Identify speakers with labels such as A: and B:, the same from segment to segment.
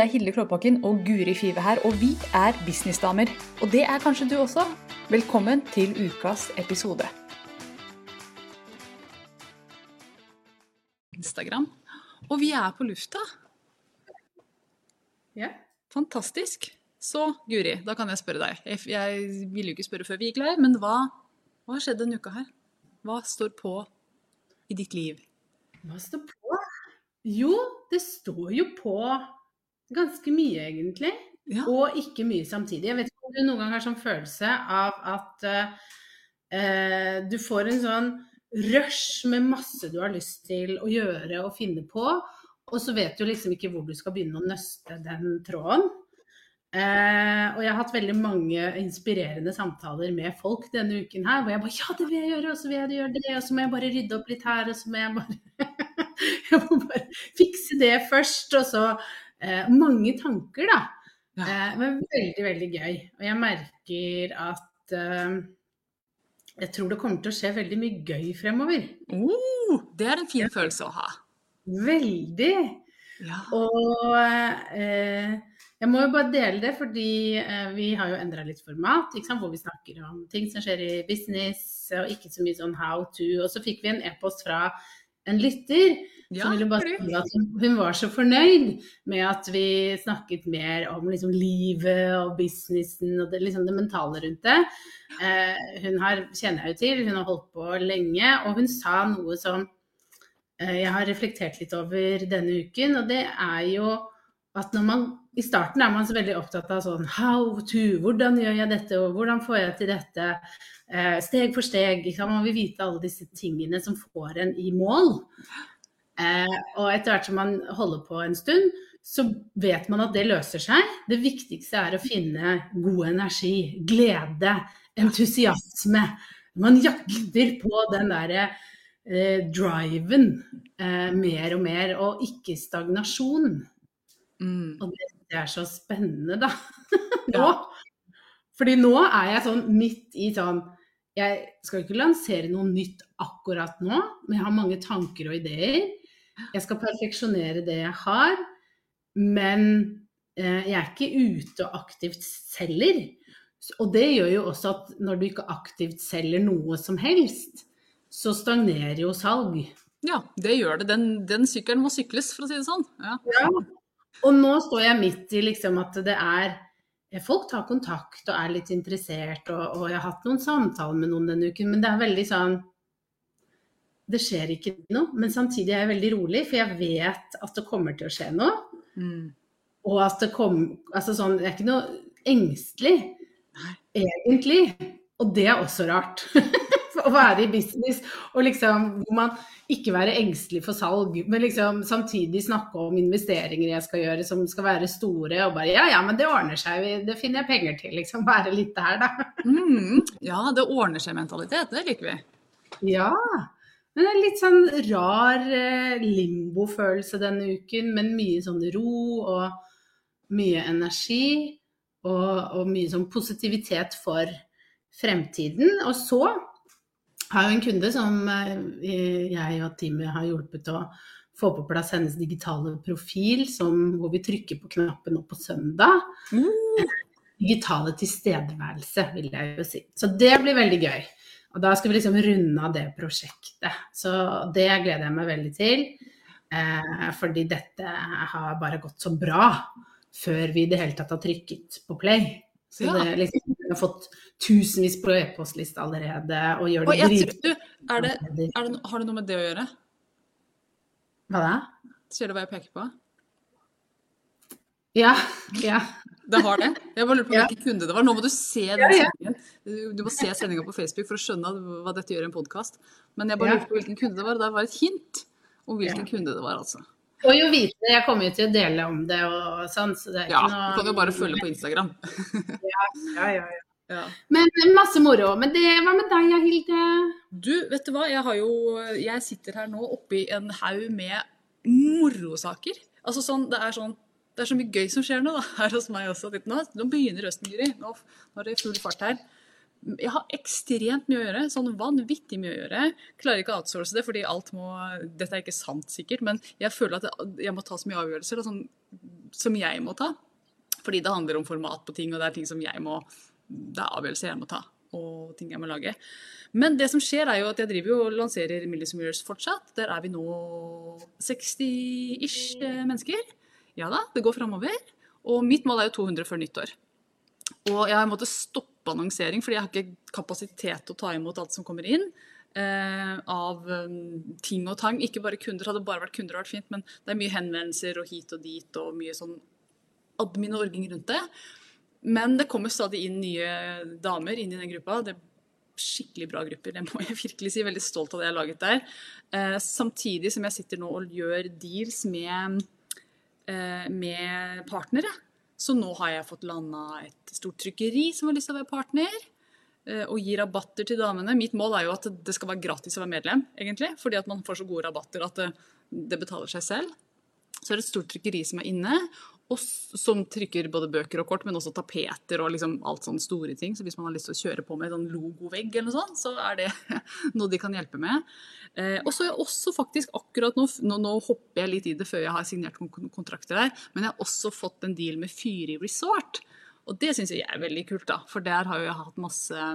A: Det er Hilde Klåbakken og Guri Five her, og vi er businessdamer. Og det er kanskje du også. Velkommen til ukas episode. Instagram. Og vi er på lufta.
B: Ja.
A: Fantastisk. Så Guri, da kan jeg spørre deg. Jeg, jeg ville jo ikke spørre før vi gikk live, men hva, hva har skjedd denne uka her? Hva står på i ditt liv?
B: Hva står på? Jo, det står jo på ganske mye, egentlig.
A: Ja.
B: Og ikke mye samtidig. Jeg vet ikke om du noen gang har sånn følelse av at uh, du får en sånn rush med masse du har lyst til å gjøre og finne på, og så vet du liksom ikke hvor du skal begynne å nøste den tråden. Uh, og jeg har hatt veldig mange inspirerende samtaler med folk denne uken her, hvor jeg bare Ja, det vil jeg gjøre, og så vil jeg gjøre det, og så må jeg bare rydde opp litt her, og så må jeg bare Jeg må bare fikse det først, og så eh, Mange tanker, da.
A: Ja.
B: Eh, men veldig, veldig gøy. Og jeg merker at eh, jeg tror det kommer til å skje veldig mye gøy fremover.
A: Oh, det er en fin følelse å ha.
B: Veldig.
A: Ja.
B: Og eh, jeg må jo bare dele det, fordi eh, vi har jo endra litt format, hvor vi snakker om ting som skjer i business, og ikke så mye sånn how to. Og så fikk vi en e-post fra en lytter
A: Ja,
B: som ville bare si at hun, hun var så fornøyd med at vi snakket mer om liksom livet og businessen og det, liksom det mentale rundt det. Eh, hun har, kjenner jeg jo til, hun har holdt på lenge, og hun sa noe som eh, jeg har reflektert litt over denne uken, og det er jo at når man I starten er man så veldig opptatt av sånn how to, hvordan gjør jeg dette, og hvordan får jeg til dette? Eh, steg for steg. Man vil vite alle disse tingene som får en i mål. Eh, og etter hvert som man holder på en stund, så vet man at det løser seg. Det viktigste er å finne god energi, glede, entusiasme. Man jakter på den derre eh, driven eh, mer og mer, og ikke stagnasjon.
A: Mm.
B: Og det, det er så spennende, da. nå.
A: Ja.
B: Fordi nå er jeg sånn midt i sånn Jeg skal ikke lansere noe nytt akkurat nå, men jeg har mange tanker og ideer. Jeg skal perfeksjonere det jeg har, men eh, jeg er ikke ute og aktivt selger. Og det gjør jo også at når du ikke aktivt selger noe som helst, så stagnerer jo salg.
A: ja, det gjør det. Den, den sykkelen må sykles, for å si det sånn. Ja.
B: Og nå står jeg midt i liksom at det er Folk tar kontakt og er litt interessert, og, og jeg har hatt noen samtaler med noen denne uken, men det er veldig sånn Det skjer ikke noe, men samtidig er jeg veldig rolig, for jeg vet at det kommer til å skje noe.
A: Mm.
B: Og at det kommer Altså sånn Jeg er ikke noe engstelig, egentlig. Og det er også rart. å være i business og liksom hvor man ikke være engstelig for salg, men liksom samtidig snakke om investeringer jeg skal gjøre som skal være store, og bare ja ja, men det ordner seg, det finner jeg penger til, liksom. Være litt der, da.
A: Mm. ja, det ordner seg-mentalitet. Det liker vi.
B: Ja. Men det er litt sånn rar eh, limbofølelse denne uken, men mye sånn ro og mye energi. Og, og mye sånn positivitet for fremtiden. Og så har jo en kunde som eh, jeg og teamet har hjulpet å få på plass hennes digitale profil, som, hvor vi trykker på knappen nå på søndag.
A: Mm.
B: Digitale tilstedeværelse, vil jeg jo si. Så det blir veldig gøy. Og da skal vi liksom runde av det prosjektet. Så det gleder jeg meg veldig til. Eh, fordi dette har bare gått så bra før vi i det hele tatt har trykket på play. Så
A: Ja.
B: det liksom, vi har fått tusenvis på e-postliste allerede og gjør
A: Og
B: det
A: jeg du, er det, er det, har det noe med det å gjøre?
B: Hva da?
A: Ser du hva jeg peker på?
B: Ja. ja.
A: Det har det. Jeg bare lurer på
B: Ja.
A: hvilken kunde det var. Nå må du se den
B: Ja, ja.
A: sendingen. Du, må se sendinga på Facebook for å skjønne hva dette gjør i en podkast. Men jeg bare
B: Ja.
A: lurte på hvilken kunde det var. Det var et hint om hvilken
B: Ja.
A: kunde det var, altså.
B: Og jo vite, jeg kommer jo til å dele om det og sånn, så det er
A: Ja,
B: ikke noe
A: du kan jo bare følge på Instagram.
B: Ja, ja, ja.
A: Ja.
B: Men masse moro. Men det, hva med deg, Hilde?
A: Du, vet du hva? Jeg har jo Jeg sitter her nå oppi en haug med morosaker. Altså sånn, det er sånn det er så mye gøy som skjer nå, da, her hos meg også. Nå, nå begynner høsten, Guri. Nå, nå er det full fart her. Jeg har ekstremt mye å gjøre. Sånn vanvittig mye å gjøre. Klarer ikke å outsource det, fordi alt må Dette er ikke sant, sikkert, men jeg føler at jeg må ta så mye avgjørelser. da, sånn som jeg må ta. Fordi det handler om format på ting, og det er ting som jeg må Det er avgjørelser jeg må ta, og ting jeg må lage. Men det som skjer, er jo at jeg driver jo og lanserer Millies Mirrors fortsatt. Der er vi nå 60-ish mennesker. Ja da, det går framover. Og mitt mål er jo 200 før nyttår. Og jeg har måttet stoppe annonsering, fordi jeg har ikke kapasitet til å ta imot alt som kommer inn. Eh, av um, ting og tang. Ikke bare kunder. Hadde bare vært kunder, hadde vært fint, men det er mye henvendelser og hit og dit og mye sånn admin og orging rundt det. Men det kommer stadig inn nye damer inn i den gruppa. Det er skikkelig bra grupper, det må jeg virkelig si. Veldig stolt av det jeg har laget der. Eh, samtidig som jeg sitter nå og gjør deals med, med partnere. Så nå har jeg fått landa et stort trykkeri som har lyst til å være partner. eh, Og gi rabatter til damene. Mitt mål er jo at det skal være gratis å være medlem, egentlig. Fordi at man får så gode rabatter at det, det betaler seg selv. Så er det et stort trykkeri som er inne, som trykker både bøker og kort, men også tapeter og liksom alt sånne store ting. Så hvis man har lyst til å kjøre på med en sånn logovegg eller noe sånt, så er det noe de kan hjelpe med. Eh, og så er jeg også faktisk akkurat nå, nå, nå hopper jeg litt i det før jeg har signert kon- kon- kontrakter der, men jeg har også fått en deal med Fyri Resort. Og det syns jeg er veldig kult, da. For der har jo jeg hatt masse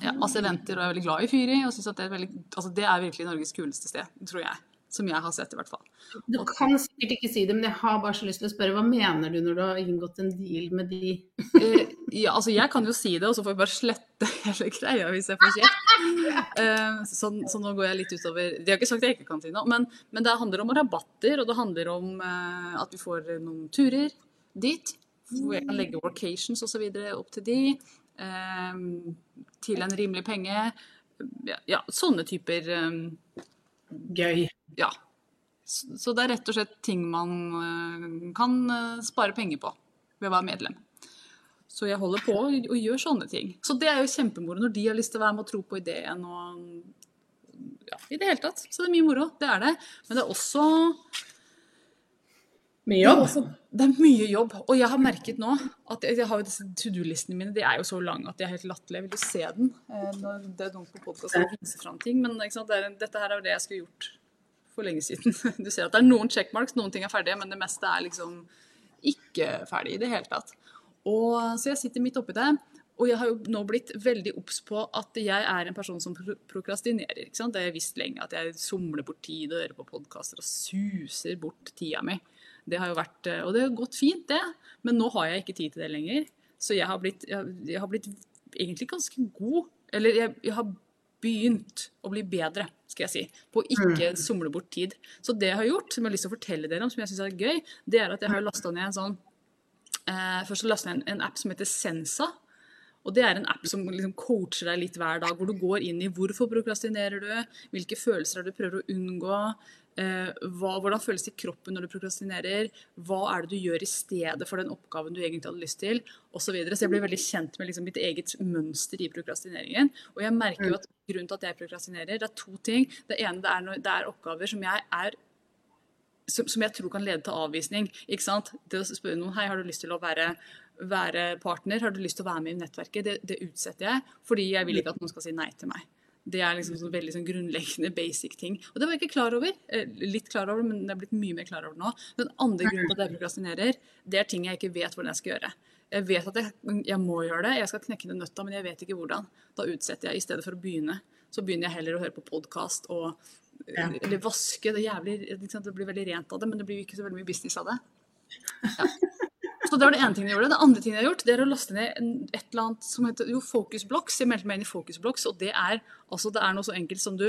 A: ja, masse eventer og er veldig glad i Fyri. Og synes at det, er veldig, altså det er virkelig Norges kuleste sted, tror jeg. Som jeg har sett, i hvert fall.
B: Du kan sikkert ikke si det, men jeg har bare så lyst til å spørre, hva mener du når du har inngått en deal med de?
A: Eh, ja, altså jeg kan jo si det, og så får jeg bare slette hele greia hvis jeg får kjeft. Eh, så, så nå går jeg litt utover De har ikke sagt at jeg ikke kan si noe, men, men det handler om rabatter, og det handler om eh, at vi får noen turer dit. Hvor jeg kan legge workations osv. opp til de. til en rimelig penge. Ja, ja sånne typer
B: Gøy.
A: Ja. Så det er rett og slett ting man eh, kan eh, spare penger på ved å være medlem. Så jeg holder på og gjør sånne ting. Så det er jo kjempemoro når de har lyst til å være med og tro på ideen og ja, i det hele tatt. Så det er mye moro. Det er det. Men det er også
B: Mye jobb.
A: også, det er mye jobb. Og jeg har merket nå at jeg, jeg har jo disse to do-listene mine. De er jo så lange at de er helt latterlige. Jeg vil jo se den eh, når det er noen på podkast som viser fram ting. Men det er, dette her er jo det jeg skulle gjort for lenge siden. Du ser at det er noen checkmarks, noen ting er ferdige, men det meste er liksom ikke ferdig i det hele tatt. Og, så jeg sitter midt oppi det. Og jeg har jo nå blitt veldig obs på at jeg er en person som prokrastinerer. ikke sant? Det har jeg visst lenge, at jeg somler bort tid og hører på podkaster og suser bort tida mi. Det har jo vært, eh, Og det har gått fint, det. Men nå har jeg ikke tid til det lenger. Så jeg har blitt, jeg, jeg har blitt egentlig ganske god. Eller jeg, jeg har begynt å bli bedre, skal jeg si, på å ikke somle bort tid. Så det jeg har gjort, som jeg har lyst til å fortelle dere om, som jeg syns er gøy, det er at jeg har lasta ned en sånn eh, Først så lastet jeg en, en app som heter Sensa. Og det er en app som liksom coacher deg litt hver dag, hvor du går inn i hvorfor prokrastinerer du, hvilke følelser er det du prøver å unngå, hva, hvordan føles det i kroppen når du prokrastinerer, hva er det du gjør i stedet for den oppgaven du egentlig hadde lyst til, Og Så, videre. så jeg ble veldig kjent med liksom mitt eget mønster i prokrastineringen. Og jeg merker jo at grunnen til at jeg prokrastinerer, det er to ting. Det ene det er, det er oppgaver som jeg er som, som jeg tror kan lede til avvisning. ikke sant? Det å spørre noen hei, har du lyst til å være, være partner, har du lyst til å være med i nettverket, det, det utsetter jeg, fordi jeg vil ikke at noen skal si nei til meg. Det er liksom sånn veldig sånn grunnleggende basic ting. Og det var jeg ikke klar over. Eh, Litt klar over, men jeg er blitt mye mer klar over nå. Den andre grunnen til at jeg prokrastinerer, det er ting jeg ikke vet hvordan jeg skal gjøre. Jeg vet at jeg, jeg må gjøre det, jeg skal knekke den nøtta, men jeg vet ikke hvordan. Da utsetter jeg i stedet for å begynne. Så begynner jeg heller å høre på podkast og
B: Ja.
A: eller vaske. Det, jævlig, det blir veldig rent av det, men det blir ikke så veldig mye business av det. Ja. Så det var det ene tingen jeg gjorde. Det andre tingen jeg har gjort, det er å laste ned et eller annet som heter jo Focus Blocks. Jeg meldte meg inn i Focus Blocks, og det er, altså, det er noe så enkelt som du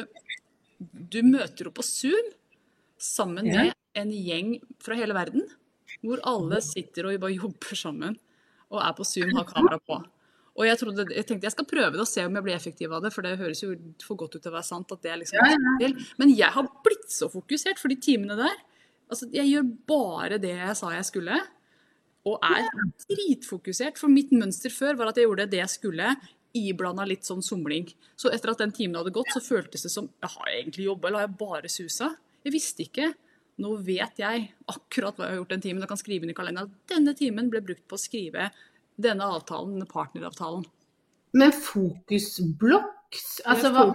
A: Du møter opp på Zoom sammen med en gjeng fra hele verden, hvor alle sitter og bare jobber sammen og er på Zoom, har kamera på. Og jeg, trodde, jeg tenkte jeg skal prøve det og se om jeg blir effektiv av det, for det høres jo for godt ut til å være sant. at det er liksom
B: Ja, ja.
A: Men jeg har blitt så fokusert for de timene der. Altså, jeg gjør bare det jeg sa jeg skulle, og er dritfokusert. For mitt mønster før var at jeg gjorde det jeg skulle, iblanda litt sånn somling. Så etter at den timen hadde gått, så føltes det som jeg Har jeg egentlig jobba, eller har jeg bare susa? Jeg visste ikke. Nå vet jeg akkurat hva jeg har gjort den timen, og kan skrive inn i kalenderen at denne timen ble brukt på å skrive denne avtalen, denne partneravtalen.
B: Men fokusblokks altså, hva,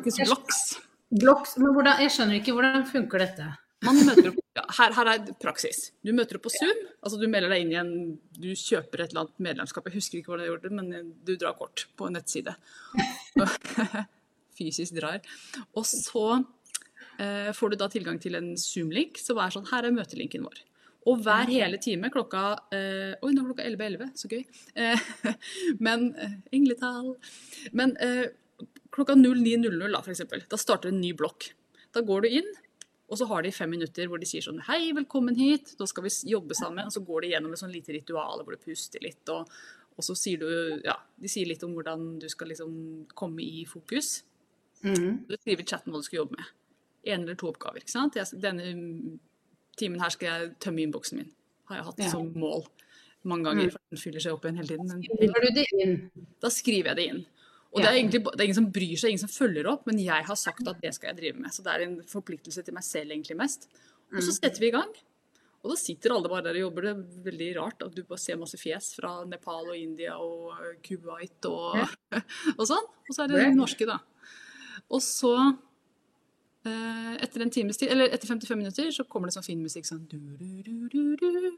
B: Blokks, men hvordan, Jeg skjønner ikke hvordan funker dette?
A: Man møter opp, ja, her, her er praksis. Du møter opp på Zoom. altså Du melder deg inn i en Du kjøper et eller annet medlemskap. Jeg husker ikke hvordan jeg gjorde det, men du drar kort på en nettside. Fysisk drar. Og så eh, får du da tilgang til en Zoom-link som er sånn Her er møtelinken vår. Og hver hele time klokka eh, Oi, nå er klokka 11.11, så gøy. Eh, men eh, Engletall. Men eh, klokka 09.00, da, eksempel, da starter en ny blokk. Da går du inn, og så har de fem minutter hvor de sier sånn Hei, velkommen hit, da skal vi jobbe sammen. Og så går de gjennom et sånn lite ritual hvor du puster litt. Og, og, så sier du Ja, de sier litt om hvordan du skal liksom komme i fokus.
B: Mm.
A: Du skriver i chatten hva du skal jobbe med. En eller to oppgaver. ikke sant? Jeg, denne timen her skal jeg tømme innboksen min. Har jeg hatt
B: Ja.
A: som mål mange ganger. for Den fyller seg opp igjen hele tiden. Men
B: Skriver du det inn?
A: da skriver jeg det inn. Og det er egentlig det er ingen som bryr seg, ingen som følger opp, men jeg har sagt at det skal jeg drive med. Så det er en forpliktelse til meg selv egentlig mest. Og så setter vi i gang. Og da sitter alle bare der og jobber. Det er veldig rart at du bare ser masse fjes fra Nepal og India og Kuwait og, og sånn. Og så er det
B: Det-
A: norske, da. Og så eh, etter en times tid, eller etter 55 minutter, så kommer det sånn fin musikk sånn du, du, du, du, du.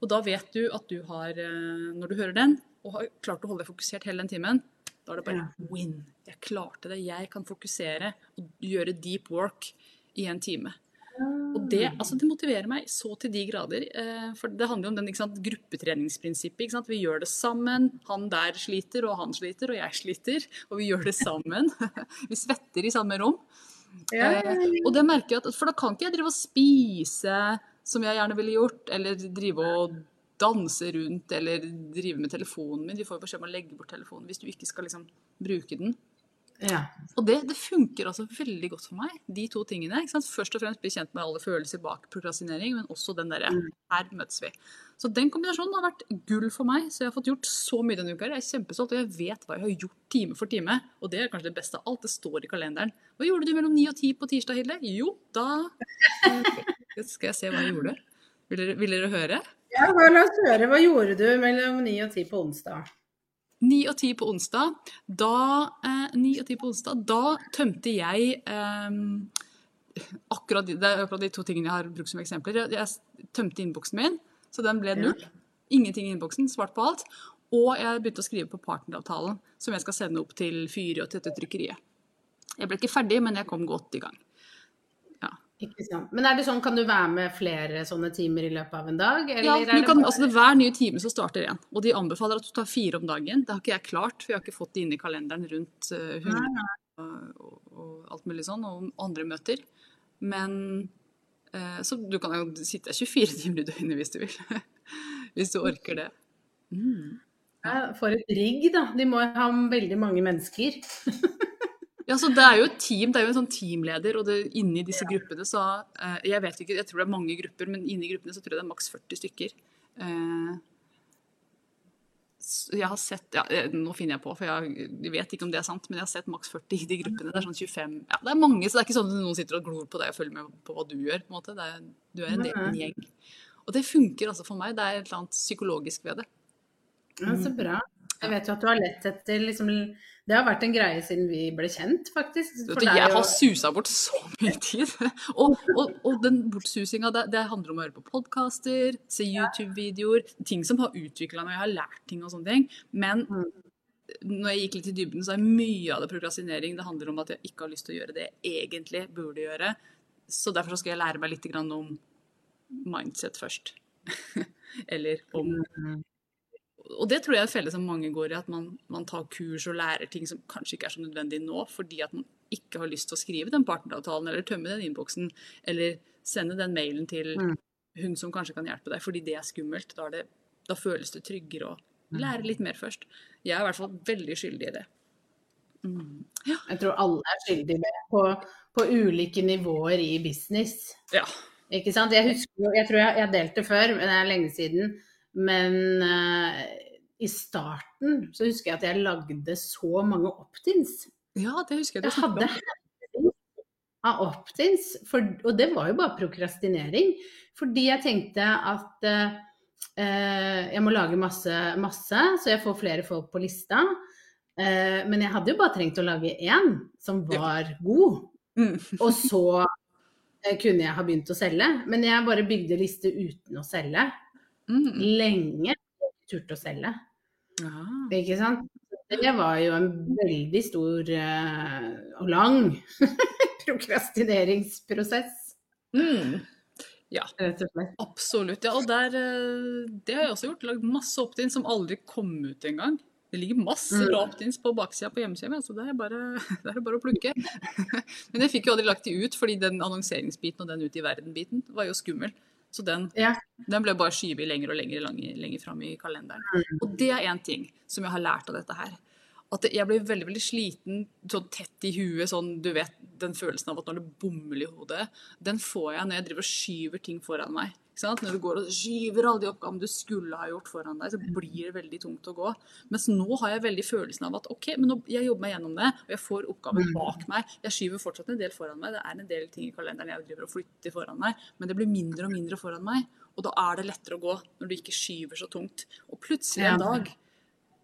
A: Og da vet du at du har, eh, når du hører den, og har klart å holde deg fokusert hele den timen, da er det bare
B: Ja.
A: win. Jeg klarte det. Jeg kan fokusere og gjøre deep work i en time. Og det, altså det motiverer meg så til de grader. Eh, for det handler jo om den sant, gruppetreningsprinsippet. Vi gjør det sammen. Han der sliter, og han sliter, og jeg sliter. Og vi gjør det sammen. vi svetter i samme rom.
B: Ja.
A: Eh, og det merker jeg at, For da kan ikke jeg drive og spise som jeg gjerne ville gjort, eller drive og danse rundt, eller drive med telefonen min. De får jo beskjed om å legge bort telefonen hvis du ikke skal liksom bruke den.
B: ja.
A: Og det, det funker altså veldig godt for meg, de to tingene. Først og fremst bli kjent med alle følelser bak prokrastinering, men også den derre her møtes vi. Så den kombinasjonen har vært gull for meg. Så jeg har fått gjort så mye denne uka. Jeg er kjempestolt, og jeg vet hva jeg har gjort time for time. Og det er kanskje det beste av alt. Det står i kalenderen. Hva gjorde du mellom ni og ti på tirsdag, Hilde? Jo, da eh, Skal jeg se hva jeg gjorde. Vil dere, vil dere høre?
B: Ja, la oss høre. Hva gjorde du mellom ni og ti på onsdag?
A: 9 og 10 på onsdag, da, eh, 9 og 10 på onsdag, da tømte jeg eh, akkurat, de, akkurat de to tingene jeg har brukt som eksempler. Jeg, jeg tømte innboksen min, så den ble null. Ingenting i innboksen, svart på alt. Og jeg begynte å skrive på partneravtalen, som jeg skal sende opp til Fyri og til dette trykkeriet. Jeg ble ikke ferdig, men jeg kom godt i gang.
B: Ikke sant. Men er det sånn, kan du være med flere sånne timer i løpet av en dag? Eller
A: Ja, du
B: det
A: kan,
B: bare-
A: altså er Hver nye time så starter én. Og de anbefaler at du tar fire om dagen. Det har ikke jeg klart, for jeg har ikke fått det inn i kalenderen rundt hund og, og, alt mulig sånn, og andre møter. Men eh, Så du kan jo sitte 24 timer i døgnet hvis du vil. hvis du orker det. Mm.
B: Ja, For et rigg, da. De må ha veldig mange mennesker.
A: Ja, så Det er jo et team, det er jo en sånn teamleder, og det, inni disse gruppene så uh, Jeg vet ikke, jeg tror det er mange grupper, men inni gruppene så tror jeg det er maks 40 stykker. Uh, jeg har sett ja, eh, Nå finner jeg på, for jeg, vet ikke om det er sant, men jeg har sett maks 40 i de gruppene. Det er sånn 25 ja, Det er mange, så det er ikke sånn at noen sitter og glor på deg og følger med på hva du gjør. på en måte. Det er, du er en del av en gjeng. Og det funker altså for meg. Det er et eller annet psykologisk ved det.
B: Ja, så bra. Jeg vet jo at du har lett etter liksom, Det har vært en greie siden vi ble kjent, faktisk.
A: Vet, jeg
B: jo-
A: har susa bort så mye tid. Og, og, og den bortsusinga, det, det handler om å høre på podkaster, se YouTube-videoer, ting som har utvikla meg, jeg har lært ting og sånne ting. Men når jeg gikk litt i dybden, så er mye av det prokrastinering. Det handler om at jeg ikke har lyst til å gjøre det jeg egentlig burde gjøre. Så derfor skal jeg lære meg litt om mindset først. Eller om og det tror jeg er en felle som mange går i, at man, man tar kurs og lærer ting som kanskje ikke er så nødvendig nå, fordi at man ikke har lyst til å skrive den partneravtalen, eller tømme den innboksen, eller sende den mailen til
B: Mm.
A: hun som kanskje kan hjelpe deg, fordi det er skummelt. Da, er det, da føles det tryggere å lære litt mer først. Jeg er i hvert fall veldig skyldig i det. Mm.
B: Jeg tror alle er skyldige med på, på ulike nivåer i business.
A: Ja.
B: Ikke sant? Jeg husker jo, jeg tror jeg, jeg har delt det før, men det er lenge siden. Men uh, i starten så husker jeg at jeg lagde så mange opt-ins.
A: ja, det husker jeg
B: Jeg hadde av opt-ins, for- og det var jo bare prokrastinering. Fordi jeg tenkte at eh, jeg må lage masse, masse, så jeg får flere folk på lista. Uh, men jeg hadde jo bare trengt å lage én som var god.
A: Mm.
B: Og så kunne jeg ha begynt å selge. Men jeg bare bygde liste uten å selge.
A: Mm.
B: Lenge turte å selge.
A: Ja.
B: Ikke sant? Det var jo en veldig stor uh, og lang prokrastineringsprosess,
A: Mm.
B: Ja.
A: Absolutt. Ja, og der, eh, det har jeg også gjort. Lagd masse opt-ins som aldri kom ut engang. Det ligger masse
B: Mm.
A: opt-ins på baksida på hjemmesida mi, så det er, bare, det er bare å plukke. Men jeg fikk jo aldri lagt de ut, fordi den annonseringsbiten og den ut i verden-biten var jo skummel. Så den,
B: Ja.
A: den ble bare skyvet lenger og lenger, lenger, lenger fram i kalenderen.
B: Mm.
A: Og det er én ting som jeg har lært av dette her. At jeg blir veldig veldig sliten, sånn tett i huet, sånn du vet den følelsen av at når det bommer i hodet, den får jeg når jeg driver og skyver ting foran meg. Når du går og skyver alle de oppgavene du skulle ha gjort foran deg, så blir det veldig tungt å gå. Mens nå har jeg veldig følelsen av at OK, men nå, jeg jobber meg gjennom det, og jeg får oppgaver bak meg. Jeg skyver fortsatt en del foran meg. Det er en del ting i kalenderen jeg driver og flytter foran meg, men det blir mindre og mindre foran meg. Og da er det lettere å gå når du ikke skyver så tungt. Og plutselig en dag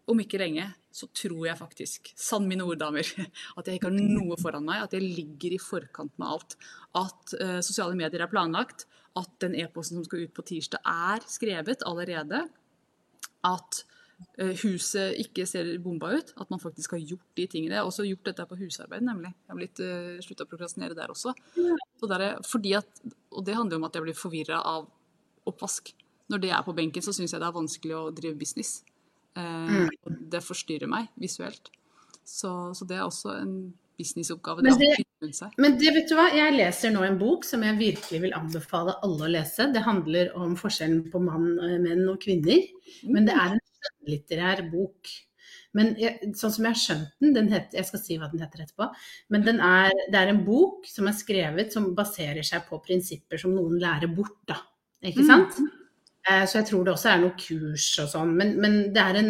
A: om ikke lenge, så tror jeg faktisk, sann mine ord, damer, at jeg ikke har noe foran meg, at jeg ligger i forkant med alt. At uh, sosiale medier er planlagt, at den e-posten som skal ut på tirsdag er skrevet allerede, at uh, huset ikke ser bomba ut, at man faktisk har gjort de tingene. Jeg har også gjort dette på husarbeid, nemlig. Jeg har blitt uh, slutta å prokrastinere der også. Så der er, fordi at, og det handler jo om at jeg blir forvirra av oppvask. Når det er på benken, så syns jeg det er vanskelig å drive business. Eh, og Det forstyrrer meg visuelt. Så, så det er også en businessoppgave.
B: Men
A: Det.
B: Men det, vet du hva, jeg leser nå en bok som jeg virkelig vil anbefale alle å lese. Det handler om forskjellen på mann, eh, menn og kvinner. Men det er en skjønnlitterær bok. Men jeg, sånn som jeg har skjønt den, den heter, jeg skal si hva den heter etterpå, men den er, det er en bok som er skrevet som baserer seg på prinsipper som noen lærer bort, da. Ikke
A: Mm.
B: sant? Eh, Så jeg tror det også er noe kurs og sånn. Men, men det er en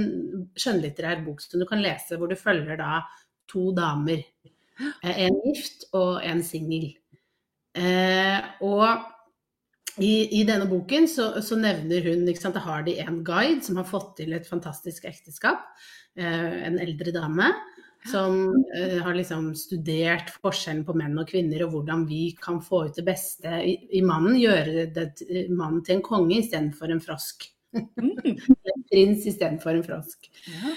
B: skjønnlitterær bok som du kan lese hvor du følger da to damer. Eh, En gift og en singel. Eh, og i, i denne boken så, så nevner hun ikke sant, Da har de en guide som har fått til et fantastisk ekteskap. Eh, en eldre dame som eh, har liksom studert forskjellen på menn og kvinner, og hvordan vi kan få ut det beste i, i mannen. Gjøre det, mannen til en konge istedenfor en frosk.
A: Mm.
B: En prins istedenfor en frosk.
A: Ja.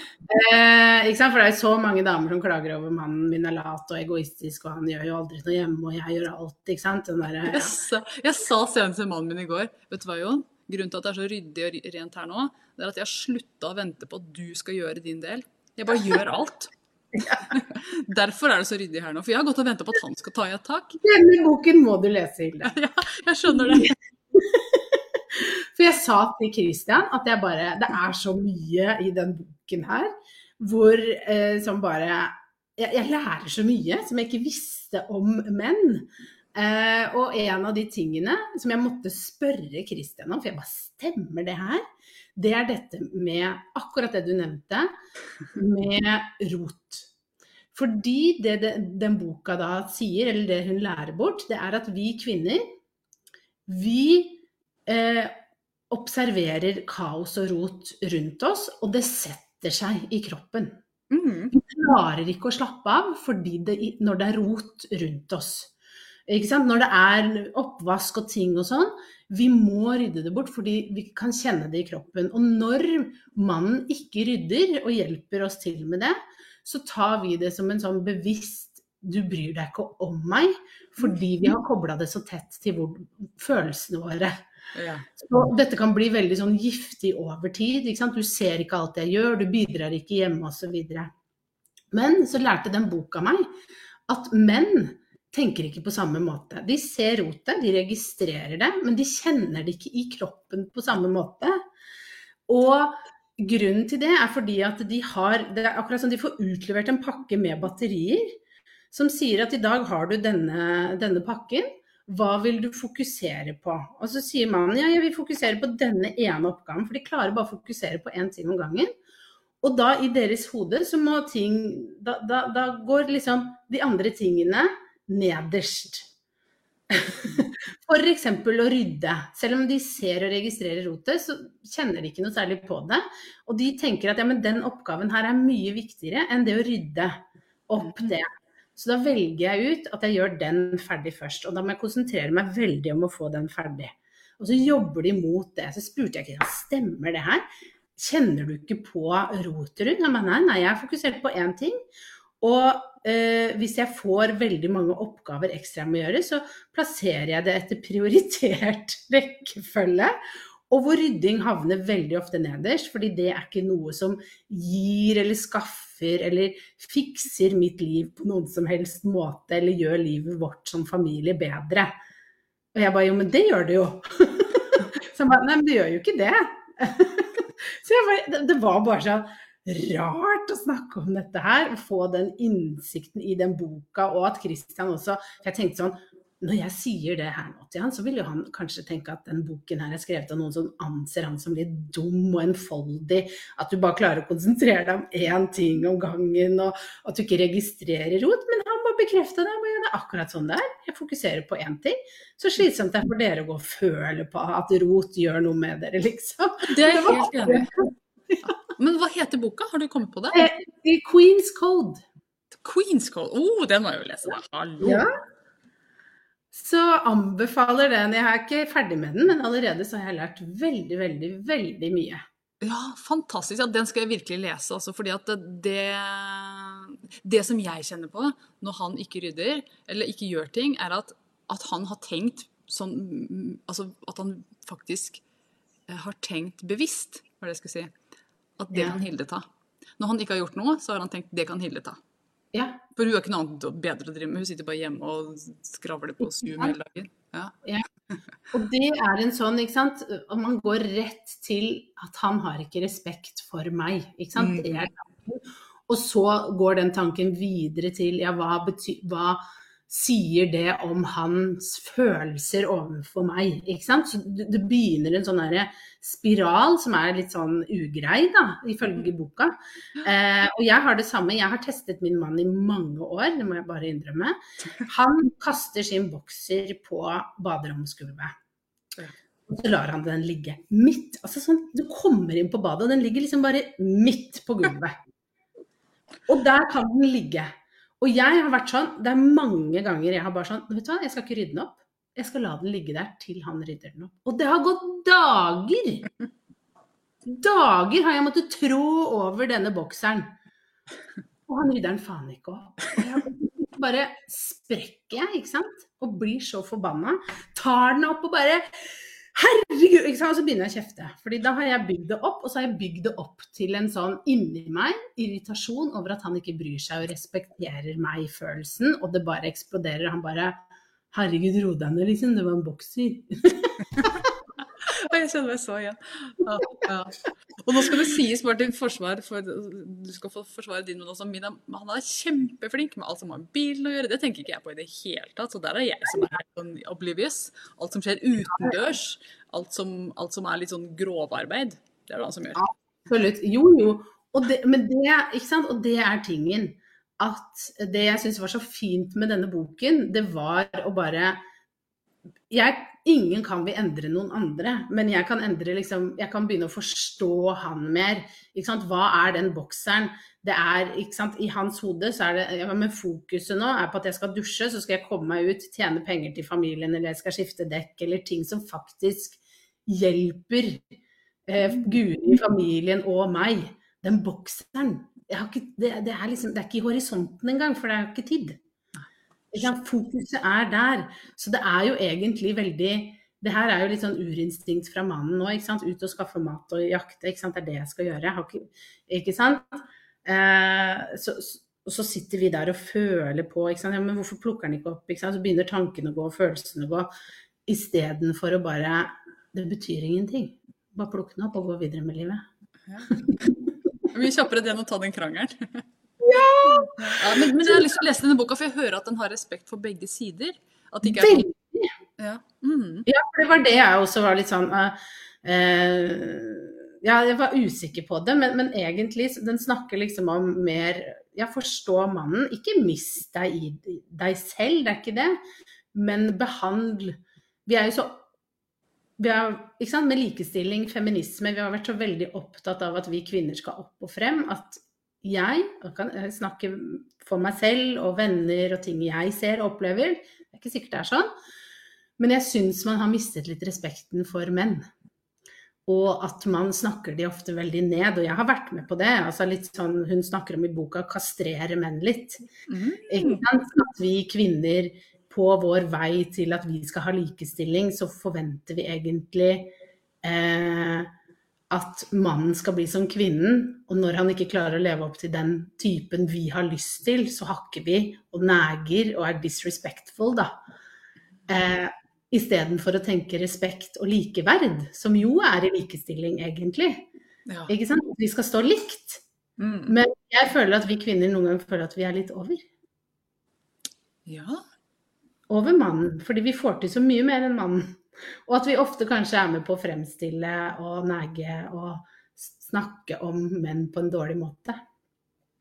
B: Eh? For det er så mange damer som klager over mannen min er lat og egoistisk, og han gjør jo aldri noe hjemme, og jeg gjør alt. ikke sant? Den der,
A: Jeg sa, jeg sa senest til mannen min i går Vet du hva, Jon? Grunnen til at det er så ryddig og rent her nå, det er at jeg har slutta å vente på at du skal gjøre din del. Jeg bare gjør alt. Derfor er det så ryddig her nå. For jeg har gått og venta på at han skal ta i et tak.
B: Denne boken må du lese, Hilde.
A: Ja, jeg skjønner det.
B: For jeg sa til Christian at jeg bare Det er så mye i den boken her hvor eh, som bare jeg, jeg lærer så mye som jeg ikke visste om menn. Eh, og en av de tingene som jeg måtte spørre Christian om, for jeg bare stemmer det her, det er dette med akkurat det du nevnte, med rot. Fordi det, den boka da sier, eller det hun lærer bort, det er at vi kvinner, vi eh, observerer kaos og rot rundt oss, og det setter seg i kroppen.
A: Mm.
B: Vi klarer ikke å slappe av fordi det, når det er rot rundt oss. Når det er oppvask og ting og sånn, vi må rydde det bort fordi vi kan kjenne det i kroppen. Og når mannen ikke rydder og hjelper oss til med det, så tar vi det som en sånn bevisst du bryr deg ikke om meg, fordi vi har kobla det så tett til hvor, følelsene våre.
A: Ja.
B: Så dette kan bli veldig sånn giftig over tid. Du ser ikke alt jeg gjør, du bidrar ikke hjemme osv. Men så lærte den boka meg at menn tenker ikke på samme måte. De ser rotet, de registrerer det, men de kjenner det ikke i kroppen på samme måte. Og grunnen til det er fordi at de har Det er akkurat som de får utlevert en pakke med batterier som sier at i dag har du denne, denne pakken. Hva vil du fokusere på? Og så sier man ja, jeg vil fokusere på denne ene oppgaven, for de klarer bare å fokusere på én ting om gangen. Og da i deres hode så må ting Da, da, da går liksom de andre tingene nederst. F.eks. å rydde. Selv om de ser og registrerer rotet, så kjenner de ikke noe særlig på det. Og de tenker at ja, men den oppgaven her er mye viktigere enn det å rydde opp det. Så da velger jeg ut at jeg gjør den ferdig først. Og da må jeg konsentrere meg veldig om å få den ferdig. Og så jobber de mot det. Så spurte jeg ikke stemmer det her. Kjenner du ikke på rotet rundt? Nei, nei, jeg er fokusert på én ting. Og eh, hvis jeg får veldig mange oppgaver ekstra jeg må gjøre, så plasserer jeg det etter prioritert rekkefølge. Og hvor rydding havner veldig ofte nederst, fordi det er ikke noe som gir eller skaffer eller fikser mitt liv på noen som helst måte, eller gjør livet vårt som familie bedre. Og jeg bare jo, men det gjør det jo. Så han bare nei, men det gjør jo ikke det. Så bare, det var bare sånn rart å snakke om dette her, og få den innsikten i den boka, og at Christian også For jeg tenkte sånn når jeg sier det her nå til han, så vil jo han kanskje tenke at den boken her er skrevet av noen som anser han som litt dum og enfoldig. At du bare klarer å konsentrere deg om én ting om gangen, og at du ikke registrerer rot. Men han bare bekrefta det. Det er akkurat sånn det er. Jeg fokuserer på én ting. Så slitsomt det er for dere å gå og føle på at rot gjør noe med dere, liksom.
A: Det er helt enig. Men hva heter boka? Har du kommet på det?
B: Eh, Queen's Code.
A: Queen's Code. Oh, den må jeg jo lese, da. Hallo.
B: Ja. Så anbefaler den. Jeg er ikke ferdig med den, men allerede så har jeg lært veldig, veldig, veldig mye.
A: Ja, fantastisk. Ja, den skal jeg virkelig lese. Altså, fordi at det, det som jeg kjenner på når han ikke rydder, eller ikke gjør ting, er at, at han har tenkt sånn Altså at han faktisk eh, har tenkt bevisst, hva er det jeg skulle si. At det
B: Ja.
A: kan Hilde ta. Når han ikke har gjort noe, så har han tenkt det kan Hilde ta.
B: Ja,
A: For hun har ikke noe annet bedre å drive med. Hun sitter bare hjemme og skravler på Zoom hele dagen. Ja.
B: Og det er en sånn, ikke sant, og man går rett til at han har ikke respekt for meg, ikke sant.
A: Mm.
B: Og så går den tanken videre til, ja, hva betyr, hva sier det om hans følelser overfor meg, ikke sant. Så det begynner en sånn spiral som er litt sånn ugrei, da, ifølge boka. Eh, og jeg har det samme, jeg har testet min mann i mange år, det må jeg bare innrømme. Han kaster sin bokser på baderomsgulvet. Og så lar han den ligge midt. Altså sånn, Du kommer inn på badet, og den ligger liksom bare midt på gulvet. Og der kan den ligge. Og jeg har vært sånn, det er mange ganger jeg har bare sånn Vet du hva, jeg skal ikke rydde den opp. Jeg skal la den ligge der til han rydder den opp. Og det har gått dager! Dager har jeg måttet trå over denne bokseren. Og han rydder den faen ikke opp. Og bare sprekker jeg, ikke sant. Og blir så forbanna. Tar den opp og bare Herregud! Ikke sant? Og så begynner jeg å kjefte. Fordi da har jeg bygd det opp, og så har jeg bygd det opp til en sånn inni meg irritasjon over at han ikke bryr seg og respekterer meg-følelsen, og det bare eksploderer. Han bare Herregud, ro deg ned, liksom. Det var en bokser.
A: Jeg kjenner meg så igjen. Ja, ja. Og nå skal det sies Martin, forsvar for Du skal få forsvare din, men også min. Han er kjempeflink med alt som har med bilen å gjøre. Det tenker ikke jeg på i det hele tatt. Så der er jeg som er helt sånn oblivious. Alt som skjer utendørs. Alt som, alt som er litt sånn grovarbeid. Det er det han som gjør.
B: Absolutt. Jo, jo. Og det, det? Og det er tingen. At det jeg syns var så fint med denne boken, det var å bare jeg, Ingen kan vi endre noen andre, men jeg kan endre liksom Jeg kan begynne å forstå han mer. Ikke sant? Hva er den bokseren? Det er, ikke sant? I hans hode så er det ja, Men fokuset nå er på at jeg skal dusje, så skal jeg komme meg ut, tjene penger til familien, eller jeg skal skifte dekk, eller ting som faktisk hjelper eh, Guri, familien og meg. Den bokseren ikke, det, det, er liksom, det er ikke i horisonten engang, for det er ikke tid. Fokuset er der. Så det er jo egentlig veldig Det her er jo litt sånn urinstinkt fra mannen nå. ikke sant? Ut og skaffe mat og jakte. ikke sant? Det er det jeg skal gjøre. Jeg ikke, ikke sant? Eh, så, og så sitter vi der og føler på. ikke sant? Ja, men hvorfor plukker han ikke opp? ikke sant? Så begynner tankene å gå, følelsene å gå. Istedenfor å bare Det betyr ingenting. Bare plukke den opp og gå videre med livet.
A: Mye kjappere det enn å ta den krangelen. Ja! men, men jeg har lyst til å lese denne boka, for jeg hører at den har respekt for begge sider. At det ikke er
B: Veldig.
A: ja. Mm.
B: Ja, for det var det jeg også var litt sånn uh, uh, Ja, jeg var usikker på det, men, men egentlig den snakker liksom om mer Ja, forstå mannen. Ikke mist deg i deg selv, det er ikke det, men behandl Vi er jo så vi har, ikke sant, Med likestilling, feminisme, vi har vært så veldig opptatt av at vi kvinner skal opp og frem. At jeg, kan snakke for meg selv og venner og ting jeg ser og opplever, det er ikke sikkert det er sånn, men jeg syns man har mistet litt respekten for menn. Og at man snakker de ofte veldig ned. Og jeg har vært med på det. altså litt sånn, Hun snakker om i boka 'kastrere menn' litt.
A: Mm.
B: At vi kvinner på vår vei til at vi skal ha likestilling, så forventer vi egentlig eh, at mannen skal bli som kvinnen. Og når han ikke klarer å leve opp til den typen vi har lyst til, så hakker vi og neger og er disrespectful, da. Eh, Istedenfor å tenke respekt og likeverd, som jo er i likestilling, egentlig.
A: Ja.
B: Ikke sant? Vi skal stå likt.
A: Mm.
B: Men jeg føler at vi kvinner noen ganger føler at vi er litt over.
A: ja.
B: Over mannen. Fordi vi får til så mye mer enn mannen. Og at vi ofte kanskje er med på å fremstille og nege og snakke om menn på en dårlig måte.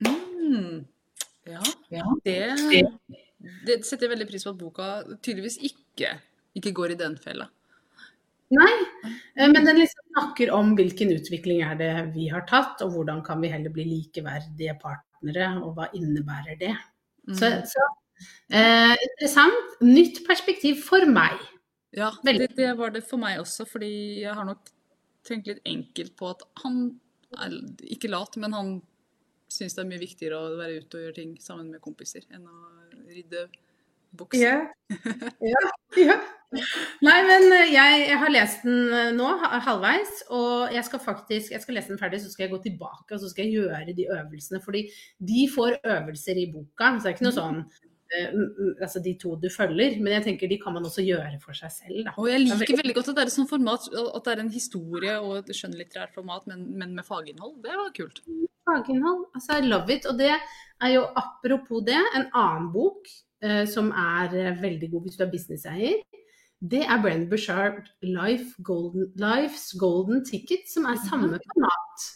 A: Mm. Ja. Det, det setter jeg veldig pris på at boka tydeligvis ikke, ikke går i den fella.
B: Nei, eh, men den liksom snakker om hvilken utvikling er det vi har tatt, og hvordan kan vi heller bli likeverdige partnere, og hva innebærer det. Så,
A: Mm.
B: så eh, interessant. Nytt perspektiv for meg.
A: Ja, det, det var det for meg også, fordi jeg har nok tenkt litt enkelt på at han er ikke lat, men han syns det er mye viktigere å være ute og gjøre ting sammen med kompiser enn å rydde bukser.
B: Ja. ja. ja. Nei, men eh, jeg, jeg har lest den eh, nå, halvveis, og jeg skal faktisk jeg skal lese den ferdig, så skal jeg gå tilbake og så skal jeg gjøre de øvelsene. Fordi de får øvelser i boka, så det er ikke noe sånn mm, mm, altså de to du følger, men jeg tenker de kan man også gjøre for seg selv. Da.
A: Og jeg
B: er
A: liker veldig godt at det er et sånt format, at det er en historie og et skjønnlitterært format, men, men med faginnhold. Det var kult.
B: Faginnhold. Altså, I love it. Og det er jo apropos det, en annen bok eh, som er eh, veldig god hvis du er businesseier. Det er Brenn Bushard Life Golden, Life's Golden Ticket, som er samme format.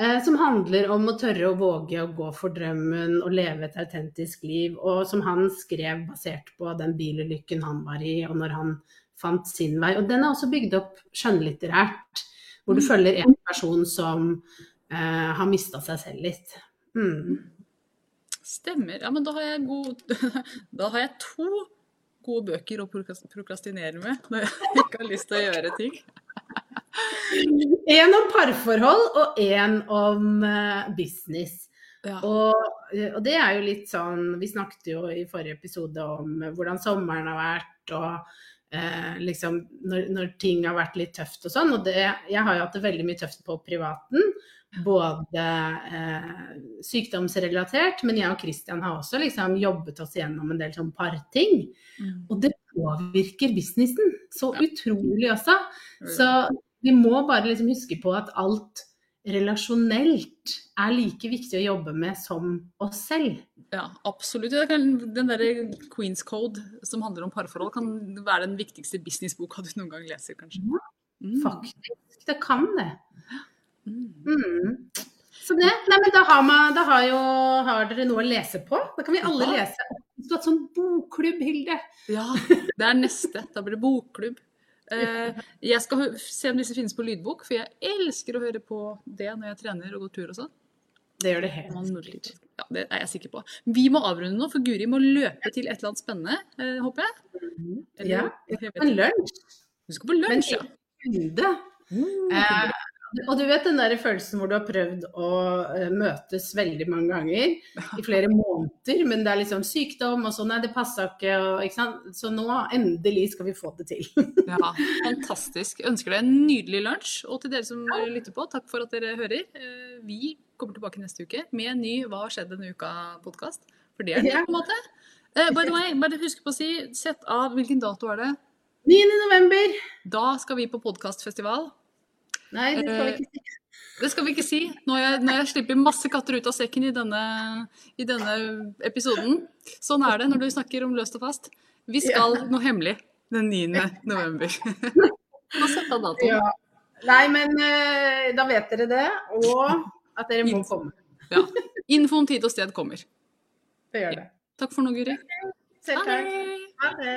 B: Eh, som handler om å tørre å våge å gå for drømmen og leve et autentisk liv. Og som han skrev basert på den bilulykken han var i, og når han fant sin vei. Og den er også bygd opp skjønnlitterært, hvor du
A: Mm.
B: følger en person som eh, har mista seg selv litt. Mm.
A: Stemmer. Ja, men da har jeg god Da har jeg to gode bøker å prokrastinere med når jeg ikke har lyst til å gjøre ting.
B: En om parforhold og en om eh, business.
A: Ja.
B: Og, eh, og det er jo litt sånn Vi snakket jo i forrige episode om eh, hvordan sommeren har vært, og eh, liksom når, når ting har vært litt tøft og sånn. Og det, jeg har jo hatt det veldig mye tøft på privaten. Både eh, sykdomsrelatert, men jeg og Christian har også liksom jobbet oss gjennom en del sånn parting.
A: Mm.
B: Og det påvirker businessen så utrolig også. Så vi må bare liksom huske på at alt relasjonelt er like viktig å jobbe med som oss selv.
A: Ja, absolutt. Den der Queen's Code som handler om parforhold, kan være den viktigste businessboka du noen gang leser, kanskje. Mm.
B: Faktisk. Det kan det.
A: Mm.
B: Mm. Så det, nei, men da har, man, da har, jo, har dere noe å lese på. Da kan vi alle lese. Du har hatt sånn bokklubb, Hilde.
A: Ja, det er neste. Da blir det bokklubb. Eh, jeg skal se om disse finnes på lydbok, for jeg elsker å høre på det når jeg trener og går tur og sånn.
B: Det gjør det helt.
A: Ja, det er jeg sikker på. Vi må avrunde nå, for Guri må løpe til et eller annet spennende, eh, håper jeg. Eller-
B: Ja.
A: jeg
B: skal
A: på
B: lunsj.
A: Du skal på lunsj, ja. Mm.
B: Eh, og du vet den der følelsen hvor du har prøvd å eh, møtes veldig mange ganger i flere måneder, men det er liksom sykdom og sånn, nei det passa ikke, og, ikke sant. Så nå endelig skal vi få det til.
A: Ja, fantastisk. Jeg ønsker deg en nydelig lunsj. Og til dere som lytter på, takk for at dere hører. Eh, Vi kommer tilbake neste uke med en ny Hva har skjedd denne uka-podkast. For det er det, på en måte. Uh, By the way, bare husk på å si, sett av hvilken dato er det.
B: 9. november.
A: Da skal vi på podkastfestival.
B: Nei, det skal vi
A: Eh,
B: ikke si.
A: Det skal vi ikke si. Når jeg, når jeg slipper masse katter ut av sekken i denne, i denne episoden. Sånn er det når du snakker om løst og fast. Vi skal noe hemmelig den 9. november. Nå setter datoen.
B: Ja. Nei, men eh, da vet dere det, og at dere må komme.
A: Ja. Info om tid og sted kommer.
B: Det gjør det.
A: Takk for nå, Guri.
B: Selv takk. Ha det.